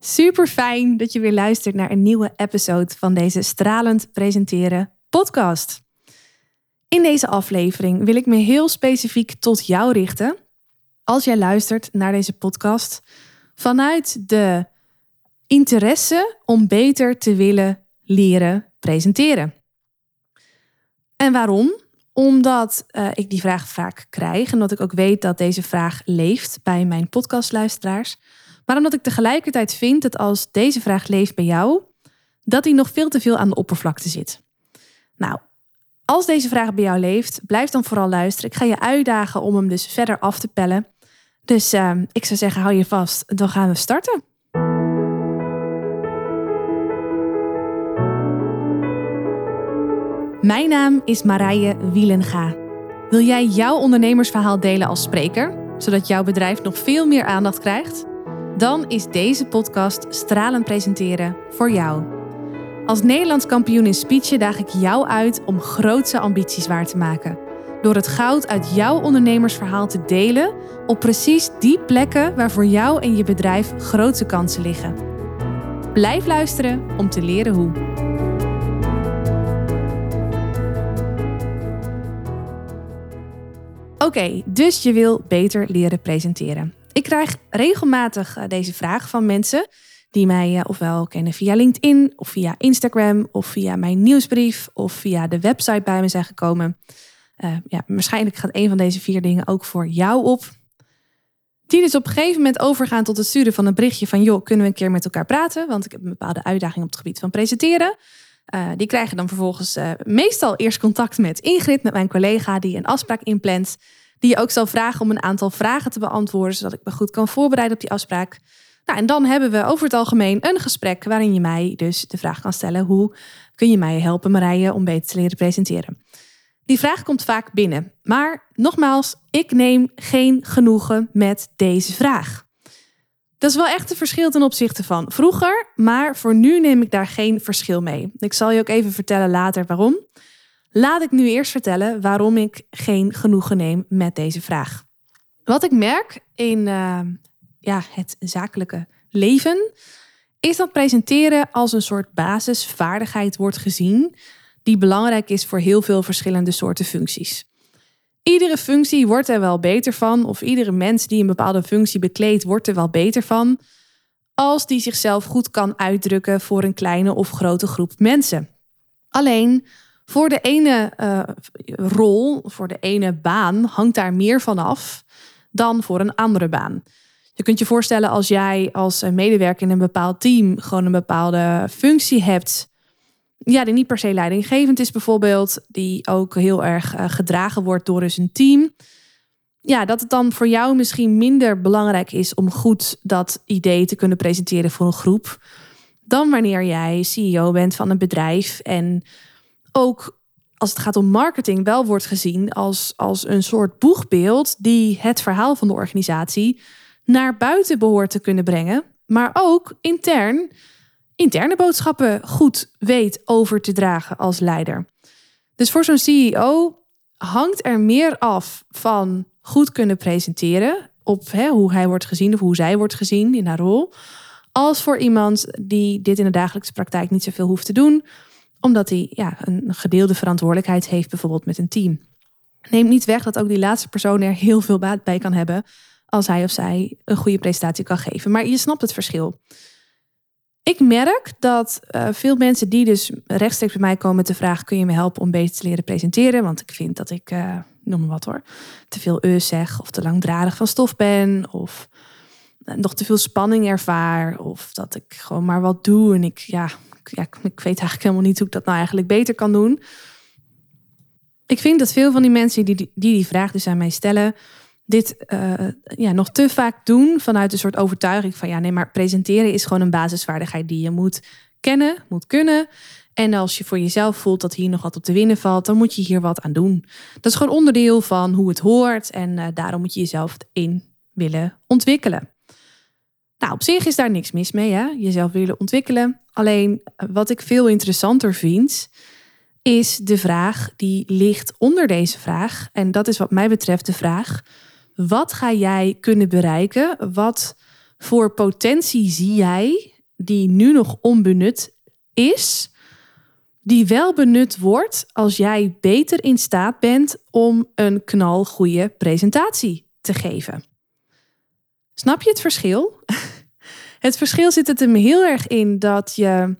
Super fijn dat je weer luistert naar een nieuwe episode van deze stralend presenteren podcast. In deze aflevering wil ik me heel specifiek tot jou richten. Als jij luistert naar deze podcast vanuit de interesse om beter te willen leren presenteren. En waarom? Omdat uh, ik die vraag vaak krijg en omdat ik ook weet dat deze vraag leeft bij mijn podcastluisteraars. Maar omdat ik tegelijkertijd vind dat als deze vraag leeft bij jou, dat die nog veel te veel aan de oppervlakte zit. Nou, als deze vraag bij jou leeft, blijf dan vooral luisteren. Ik ga je uitdagen om hem dus verder af te pellen. Dus uh, ik zou zeggen, hou je vast. Dan gaan we starten. Mijn naam is Marije Wielenga. Wil jij jouw ondernemersverhaal delen als spreker, zodat jouw bedrijf nog veel meer aandacht krijgt? Dan is deze podcast Stralen Presenteren voor jou. Als Nederlands kampioen in speechen daag ik jou uit om grootse ambities waar te maken. Door het goud uit jouw ondernemersverhaal te delen op precies die plekken waar voor jou en je bedrijf grootse kansen liggen. Blijf luisteren om te leren hoe. Oké, dus je wil beter leren presenteren. Ik krijg regelmatig eh, deze vraag van mensen die mij eh, ofwel kennen via LinkedIn of via Instagram of via mijn nieuwsbrief of via de website bij me zijn gekomen. Uh, ja, waarschijnlijk gaat een van deze vier dingen ook voor jou op. Die dus op een gegeven moment overgaan tot het sturen van een berichtje van joh, kunnen we een keer met elkaar praten? Want ik heb een bepaalde uitdaging op het gebied van presenteren. Die krijgen dan vervolgens meestal eerst contact met Ingrid, met mijn collega, die een afspraak inplant. Die je ook zal vragen om een aantal vragen te beantwoorden, zodat ik me goed kan voorbereiden op die afspraak. Nou, en dan hebben we over het algemeen een gesprek waarin je mij dus de vraag kan stellen: hoe kun je mij helpen, Marije, om beter te leren presenteren? Die vraag komt vaak binnen. Maar nogmaals, ik neem geen genoegen met deze vraag. Dat is wel echt een verschil ten opzichte van vroeger, maar voor nu neem ik daar geen verschil mee. Ik zal je ook even vertellen later waarom. Laat ik nu eerst vertellen waarom ik geen genoegen neem met deze vraag. Wat ik merk in uh, ja, het zakelijke leven, is dat presenteren als een soort basisvaardigheid wordt gezien, die belangrijk is voor heel veel verschillende soorten functies. Iedere functie wordt er wel beter van, of iedere mens die een bepaalde functie bekleedt, wordt er wel beter van, als die zichzelf goed kan uitdrukken voor een kleine of grote groep mensen. Alleen voor de ene uh, rol, voor de ene baan, hangt daar meer van af dan voor een andere baan. Je kunt je voorstellen als jij als medewerker in een bepaald team gewoon een bepaalde functie hebt ja, die niet per se leidinggevend is bijvoorbeeld, die ook heel erg uh, gedragen wordt door dus een team. Ja, dat het dan voor jou misschien minder belangrijk is om goed dat idee te kunnen presenteren voor een groep, dan wanneer jij CEO bent van een bedrijf en ook als het gaat om marketing wel wordt gezien als, als een soort boegbeeld die het verhaal van de organisatie naar buiten behoort te kunnen brengen, maar ook intern interne boodschappen goed weet over te dragen als leider. Dus voor zo'n CEO hangt er meer af van goed kunnen presenteren op hè, hoe hij wordt gezien of hoe zij wordt gezien in haar rol, als voor iemand die dit in de dagelijkse praktijk niet zoveel hoeft te doen, omdat hij ja, een gedeelde verantwoordelijkheid heeft, bijvoorbeeld met een team. Neemt niet weg dat ook die laatste persoon er heel veel baat bij kan hebben als hij of zij een goede presentatie kan geven. Maar je snapt het verschil. Ik merk dat uh, veel mensen die dus rechtstreeks bij mij komen met de vraag: kun je me helpen om beter te leren presenteren? Want ik vind dat ik, uh, noem maar wat hoor, te veel eus zeg of te langdradig van stof ben of nog te veel spanning ervaar of dat ik gewoon maar wat doe en ik, ja, ja, ik weet eigenlijk helemaal niet hoe ik dat nou eigenlijk beter kan doen. Ik vind dat veel van die mensen die die, die, vraag dus aan mij stellen, dit uh, ja, nog te vaak doen vanuit een soort overtuiging van ja, nee, maar presenteren is gewoon een basisvaardigheid die je moet kennen, moet kunnen. En als je voor jezelf voelt dat hier nog wat op te winnen valt, dan moet je hier wat aan doen. Dat is gewoon onderdeel van hoe het hoort en uh, daarom moet je jezelf in willen ontwikkelen. Nou, op zich is daar niks mis mee, hè? jezelf willen ontwikkelen. Alleen uh, wat ik veel interessanter vind, is de vraag die ligt onder deze vraag. En dat is wat mij betreft de vraag wat ga jij kunnen bereiken? Wat voor potentie zie jij die nu nog onbenut is, die wel benut wordt als jij beter in staat bent om een knalgoede presentatie te geven. Snap je het verschil? Het verschil zit het hem heel erg in dat je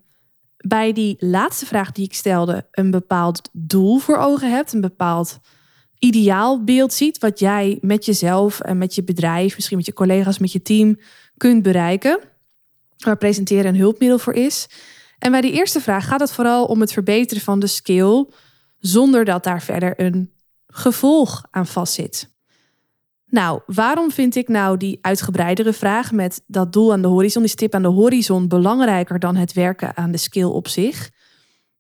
bij die laatste vraag die ik stelde een bepaald doel voor ogen hebt, een bepaald ideaalbeeld ziet wat jij met jezelf en met je bedrijf, misschien met je collega's, met je team kunt bereiken, waar presenteren een hulpmiddel voor is. En bij die eerste vraag gaat het vooral om het verbeteren van de skill, zonder dat daar verder een gevolg aan vastzit. Nou, waarom vind ik nou die uitgebreidere vraag met dat doel aan de horizon, die stip aan de horizon, belangrijker dan het werken aan de skill op zich?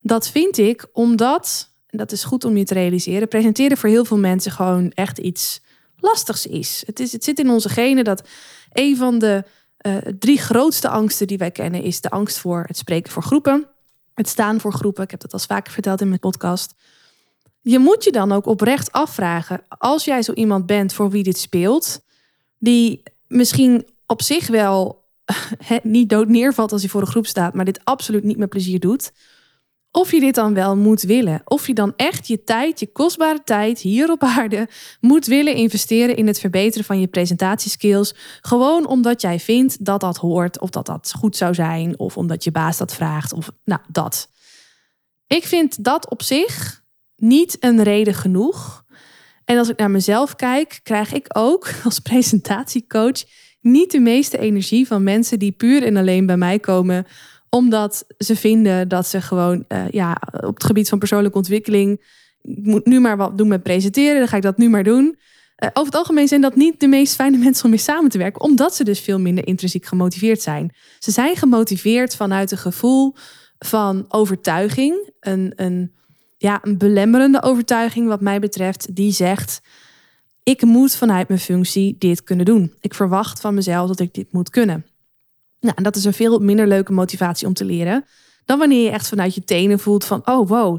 Dat vind ik omdat, en dat is goed om je te realiseren, presenteren voor heel veel mensen gewoon echt iets lastigs is. Het, is, het zit in onze genen dat een van de uh, drie grootste angsten die wij kennen is de angst voor het spreken voor groepen, het staan voor groepen. Ik heb dat al vaker verteld in mijn podcast je moet je dan ook oprecht afvragen, als jij zo iemand bent voor wie dit speelt, die misschien op zich wel niet dood neervalt als hij voor een groep staat, maar dit absoluut niet met plezier doet, of je dit dan wel moet willen. Of je dan echt je tijd, je kostbare tijd hier op aarde moet willen investeren in het verbeteren van je presentatieskills. Gewoon omdat jij vindt dat dat hoort, of dat dat goed zou zijn, of omdat je baas dat vraagt, of nou dat. Ik vind dat op zich niet een reden genoeg. En als ik naar mezelf kijk, krijg ik ook als presentatiecoach niet de meeste energie van mensen die puur en alleen bij mij komen omdat ze vinden dat ze gewoon uh, ja, op het gebied van persoonlijke ontwikkeling ik moet nu maar wat doen met presenteren, dan ga ik dat nu maar doen. Uh, over het algemeen zijn dat niet de meest fijne mensen om mee samen te werken, omdat ze dus veel minder intrinsiek gemotiveerd zijn. Ze zijn gemotiveerd vanuit een gevoel van overtuiging, een, een ja, een belemmerende overtuiging wat mij betreft, die zegt: ik moet vanuit mijn functie dit kunnen doen. Ik verwacht van mezelf dat ik dit moet kunnen. Nou, en dat is een veel minder leuke motivatie om te leren dan wanneer je echt vanuit je tenen voelt van: oh wow,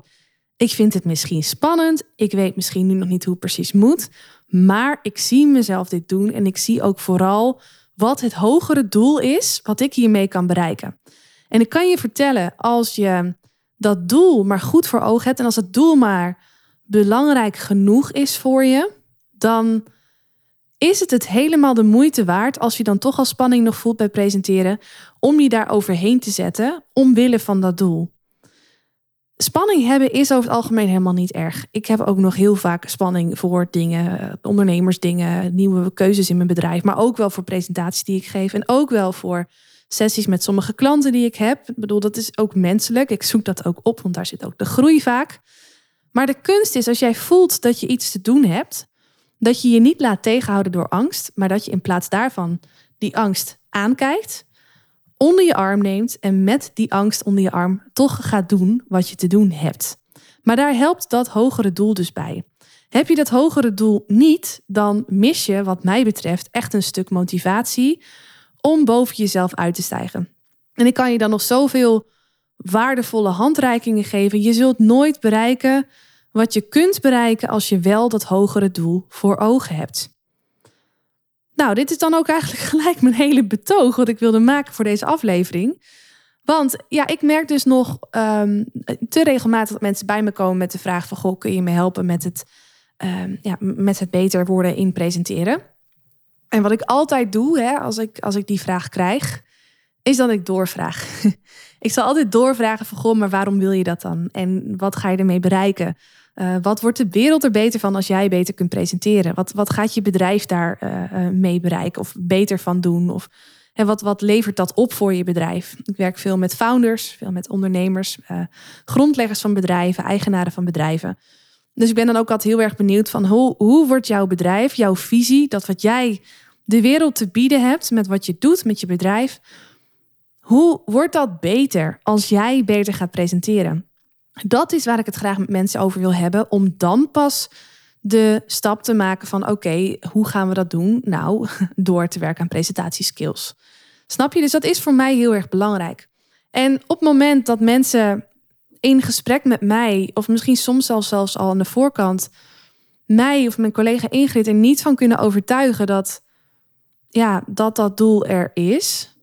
ik vind het misschien spannend. Ik weet misschien nu nog niet hoe het precies moet, maar ik zie mezelf dit doen en ik zie ook vooral wat het hogere doel is wat ik hiermee kan bereiken. En ik kan je vertellen, als je dat doel maar goed voor ogen hebt en als het doel maar belangrijk genoeg is voor je, dan is het het helemaal de moeite waard als je dan toch al spanning nog voelt bij presenteren, om je daar overheen te zetten omwille van dat doel. Spanning hebben is over het algemeen helemaal niet erg. Ik heb ook nog heel vaak spanning voor dingen, ondernemersdingen, nieuwe keuzes in mijn bedrijf, maar ook wel voor presentaties die ik geef en ook wel voor sessies met sommige klanten die ik heb. Ik bedoel, dat is ook menselijk. Ik zoek dat ook op, want daar zit ook de groei vaak. Maar de kunst is, als jij voelt dat je iets te doen hebt, dat je je niet laat tegenhouden door angst, maar dat je in plaats daarvan die angst aankijkt, onder je arm neemt en met die angst onder je arm toch gaat doen wat je te doen hebt. Maar daar helpt dat hogere doel dus bij. Heb je dat hogere doel niet, dan mis je, wat mij betreft, echt een stuk motivatie om boven jezelf uit te stijgen. En ik kan je dan nog zoveel waardevolle handreikingen geven. Je zult nooit bereiken wat je kunt bereiken als je wel dat hogere doel voor ogen hebt. Nou, dit is dan ook eigenlijk gelijk mijn hele betoog wat ik wilde maken voor deze aflevering. Want ja, ik merk dus nog um, te regelmatig dat mensen bij me komen met de vraag van... Goh, kun je me helpen met het, um, ja, met het beter worden in presenteren? En wat ik altijd doe, hè, als, ik, als ik die vraag krijg, is dat ik doorvraag. ik zal altijd doorvragen van, goh, maar waarom wil je dat dan? En wat ga je ermee bereiken? Uh, wat wordt de wereld er beter van als jij beter kunt presenteren? Wat, wat gaat je bedrijf daar uh, mee bereiken of beter van doen? Of hè, wat, wat levert dat op voor je bedrijf? Ik werk veel met founders, veel met ondernemers, grondleggers van bedrijven, eigenaren van bedrijven. Dus ik ben dan ook altijd heel erg benieuwd van hoe, hoe wordt jouw bedrijf, jouw visie, dat wat jij de wereld te bieden hebt met wat je doet met je bedrijf, hoe wordt dat beter als jij beter gaat presenteren? Dat is waar ik het graag met mensen over wil hebben, om dan pas de stap te maken van oké, hoe gaan we dat doen? Nou, door te werken aan presentatieskills. Snap je? Dus dat is voor mij heel erg belangrijk. En op het moment dat mensen in gesprek met mij, of misschien soms zelfs, al aan de voorkant, mij of mijn collega Ingrid er niet van kunnen overtuigen dat ja, dat dat doel er is,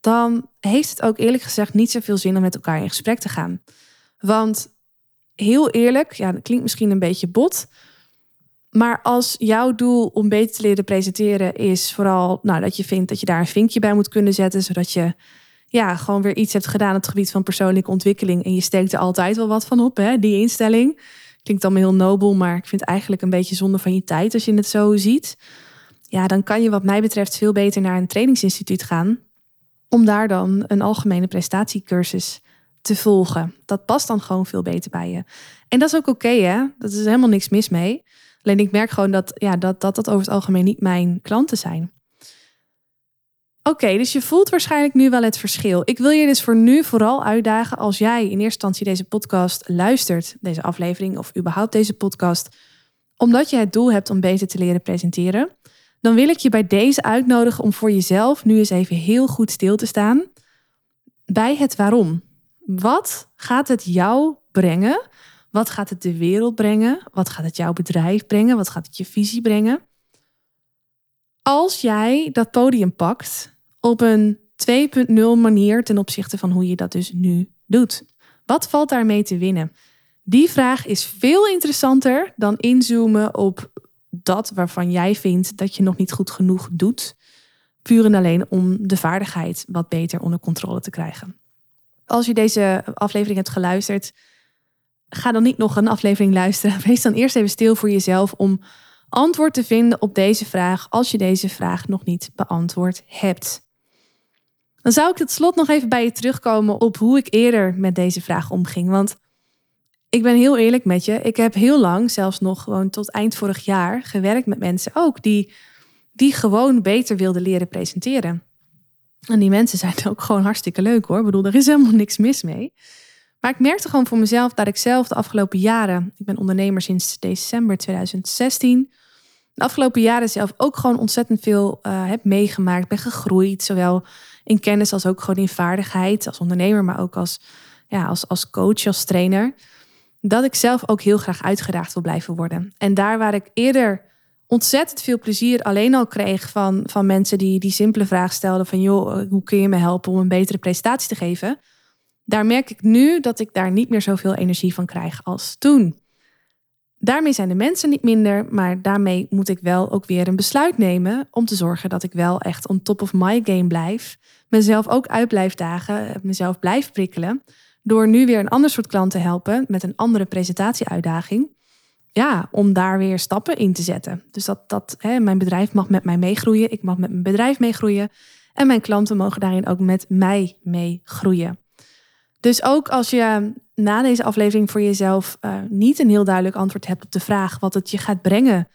dan heeft het ook eerlijk gezegd niet zoveel zin om met elkaar in gesprek te gaan. Want heel eerlijk, ja, dat klinkt misschien een beetje bot. Maar als jouw doel om beter te leren presenteren is vooral nou, dat je vindt dat je daar een vinkje bij moet kunnen zetten, zodat je ja, gewoon weer iets hebt gedaan op het gebied van persoonlijke ontwikkeling en je steekt er altijd wel wat van op, hè, die instelling. Klinkt allemaal heel nobel, maar ik vind het eigenlijk een beetje zonde van je tijd als je het zo ziet. Ja, dan kan je wat mij betreft veel beter naar een trainingsinstituut gaan om daar dan een algemene prestatiecursus te volgen. Dat past dan gewoon veel beter bij je. En dat is ook oké, hè? Dat is helemaal niks mis mee. Alleen ik merk gewoon dat, ja, dat, dat dat over het algemeen niet mijn klanten zijn. Oké, dus je voelt waarschijnlijk nu wel het verschil. Ik wil je dus voor nu vooral uitdagen als jij in eerste instantie deze podcast luistert, deze aflevering of überhaupt deze podcast, omdat je het doel hebt om beter te leren presenteren, dan wil ik je bij deze uitnodigen om voor jezelf nu eens even heel goed stil te staan bij het waarom. Wat gaat het jou brengen? Wat gaat het de wereld brengen? Wat gaat het jouw bedrijf brengen? Wat gaat het je visie brengen? Als jij dat podium pakt op een 2.0 manier ten opzichte van hoe je dat dus nu doet. Wat valt daarmee te winnen? Die vraag is veel interessanter dan inzoomen op dat waarvan jij vindt dat je nog niet goed genoeg doet. Puur en alleen om de vaardigheid wat beter onder controle te krijgen. Als je deze aflevering hebt geluisterd, ga dan niet nog een aflevering luisteren. Wees dan eerst even stil voor jezelf om antwoord te vinden op deze vraag als je deze vraag nog niet beantwoord hebt. Dan zou ik tot slot nog even bij je terugkomen op hoe ik eerder met deze vraag omging. Want ik ben heel eerlijk met je. Ik heb heel lang, zelfs nog gewoon tot eind vorig jaar, gewerkt met mensen ook die, die gewoon beter wilden leren presenteren. En die mensen zijn ook gewoon hartstikke leuk hoor. Ik bedoel, er is helemaal niks mis mee. Maar ik merkte gewoon voor mezelf dat ik zelf de afgelopen jaren, ik ben ondernemer sinds december 2016, de afgelopen jaren zelf ook gewoon ontzettend veel uh, heb meegemaakt, ben gegroeid, zowel in kennis als ook gewoon in vaardigheid als ondernemer, maar ook als, ja, als, als coach, als trainer. Dat ik zelf ook heel graag uitgedaagd wil blijven worden. En daar waar ik eerder ontzettend veel plezier alleen al kreeg van, van mensen die die simpele vraag stelden van joh, hoe kun je me helpen om een betere prestatie te geven? Daar merk ik nu dat ik daar niet meer zoveel energie van krijg als toen. Daarmee zijn de mensen niet minder, maar daarmee moet ik wel ook weer een besluit nemen om te zorgen dat ik wel echt on top of my game blijf. Mezelf ook uit blijf dagen, mezelf blijf prikkelen. Door nu weer een ander soort klant te helpen met een andere presentatieuitdaging. Ja, om daar weer stappen in te zetten. Dus dat, dat hè, mijn bedrijf mag met mij meegroeien, ik mag met mijn bedrijf meegroeien. En mijn klanten mogen daarin ook met mij meegroeien. Dus ook als je na deze aflevering voor jezelf uh, niet een heel duidelijk antwoord hebt op de vraag wat het je gaat brengen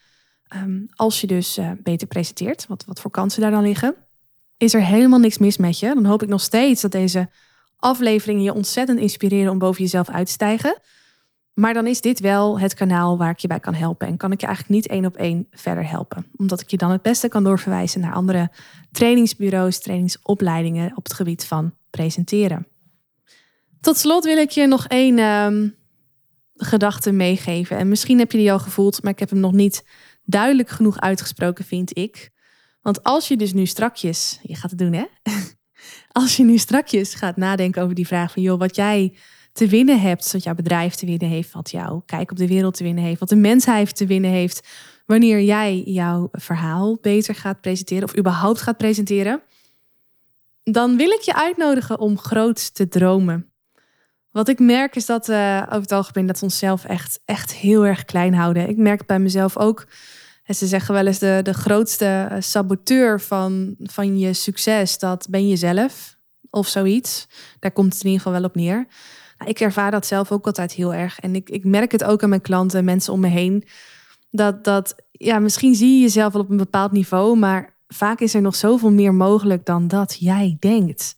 um, als je dus uh, beter presenteert, wat, wat voor kansen daar dan liggen, is er helemaal niks mis met je. Dan hoop ik nog steeds dat deze afleveringen je ontzettend inspireren om boven jezelf uit te stijgen. Maar dan is dit wel het kanaal waar ik je bij kan helpen. En kan ik je eigenlijk niet één op één verder helpen. Omdat ik je dan het beste kan doorverwijzen naar andere trainingsbureaus, trainingsopleidingen op het gebied van presenteren. Tot slot wil ik je nog één um, gedachte meegeven. En misschien heb je die al gevoeld, maar ik heb hem nog niet duidelijk genoeg uitgesproken, vind ik. Want als je dus nu strakjes, je gaat het doen hè? Als je nu strakjes gaat nadenken over die vraag van joh, wat jij te winnen hebt, wat jouw bedrijf te winnen heeft, wat jouw kijk op de wereld te winnen heeft, wat de mensheid te winnen heeft, wanneer jij jouw verhaal beter gaat presenteren of überhaupt gaat presenteren, dan wil ik je uitnodigen om groot te dromen. Wat ik merk is dat uh, over het algemeen dat we onszelf echt, echt heel erg klein houden. Ik merk bij mezelf ook. En ze zeggen wel eens de, de grootste eh, saboteur van, van je succes, dat ben je zelf of zoiets. Daar komt het in ieder geval wel op neer. Nou, ik ervaar dat zelf ook altijd heel erg. En ik, ik merk het ook aan mijn klanten en mensen om me heen. Dat, dat ja, misschien zie je jezelf wel op een bepaald niveau, maar vaak is er nog zoveel meer mogelijk dan dat jij denkt.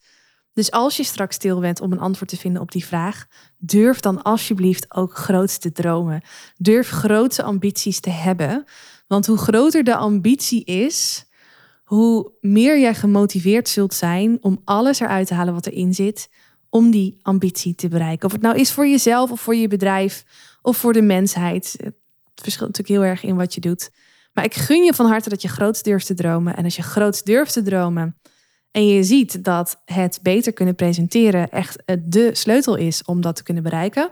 Dus als je straks stil bent om een antwoord te vinden op die vraag, durf dan alsjeblieft ook groot te dromen. Durf grote ambities te hebben. Want hoe groter de ambitie is, hoe meer jij gemotiveerd zult zijn om alles eruit te halen wat erin zit, om die ambitie te bereiken. Of het nou is voor jezelf of voor je bedrijf of voor de mensheid. Het verschilt natuurlijk heel erg in wat je doet. Maar ik gun je van harte dat je groot durft te dromen. En als je groot durft te dromen en je ziet dat het beter kunnen presenteren echt de sleutel is om dat te kunnen bereiken.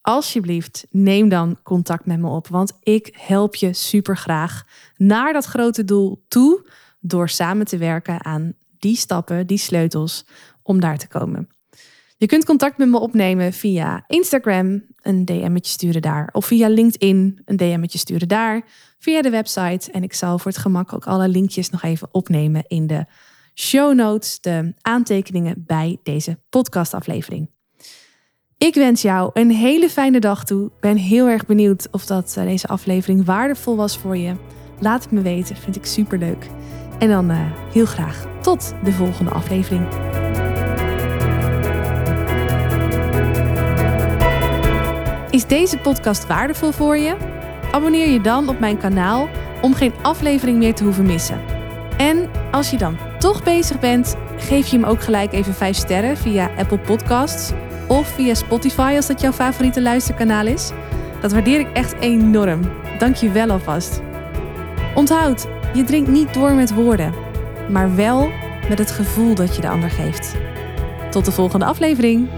Alsjeblieft, neem dan contact met me op. Want ik help je super graag naar dat grote doel toe. Door samen te werken aan die stappen, die sleutels om daar te komen. Je kunt contact met me opnemen via Instagram, een DM'tje sturen daar. Of via LinkedIn, een DM'tje sturen daar. Via de website. En ik zal voor het gemak ook alle linkjes nog even opnemen in de show notes, de aantekeningen bij deze podcastaflevering. Ik wens jou een hele fijne dag toe. Ben heel erg benieuwd of dat eh, deze aflevering waardevol was voor je. Laat het me weten, vind ik super leuk. En dan uh, heel graag tot de volgende aflevering. Is deze podcast waardevol voor je? Abonneer je dan op mijn kanaal om geen aflevering meer te hoeven missen. En als je dan toch bezig bent, geef je hem ook gelijk even 5 sterren via Apple Podcasts of via Spotify als dat jouw favoriete luisterkanaal is. Dat waardeer ik echt enorm. Dank je wel alvast. Onthoud, je drinkt niet door met woorden, maar wel met het gevoel dat je de ander geeft. Tot de volgende aflevering.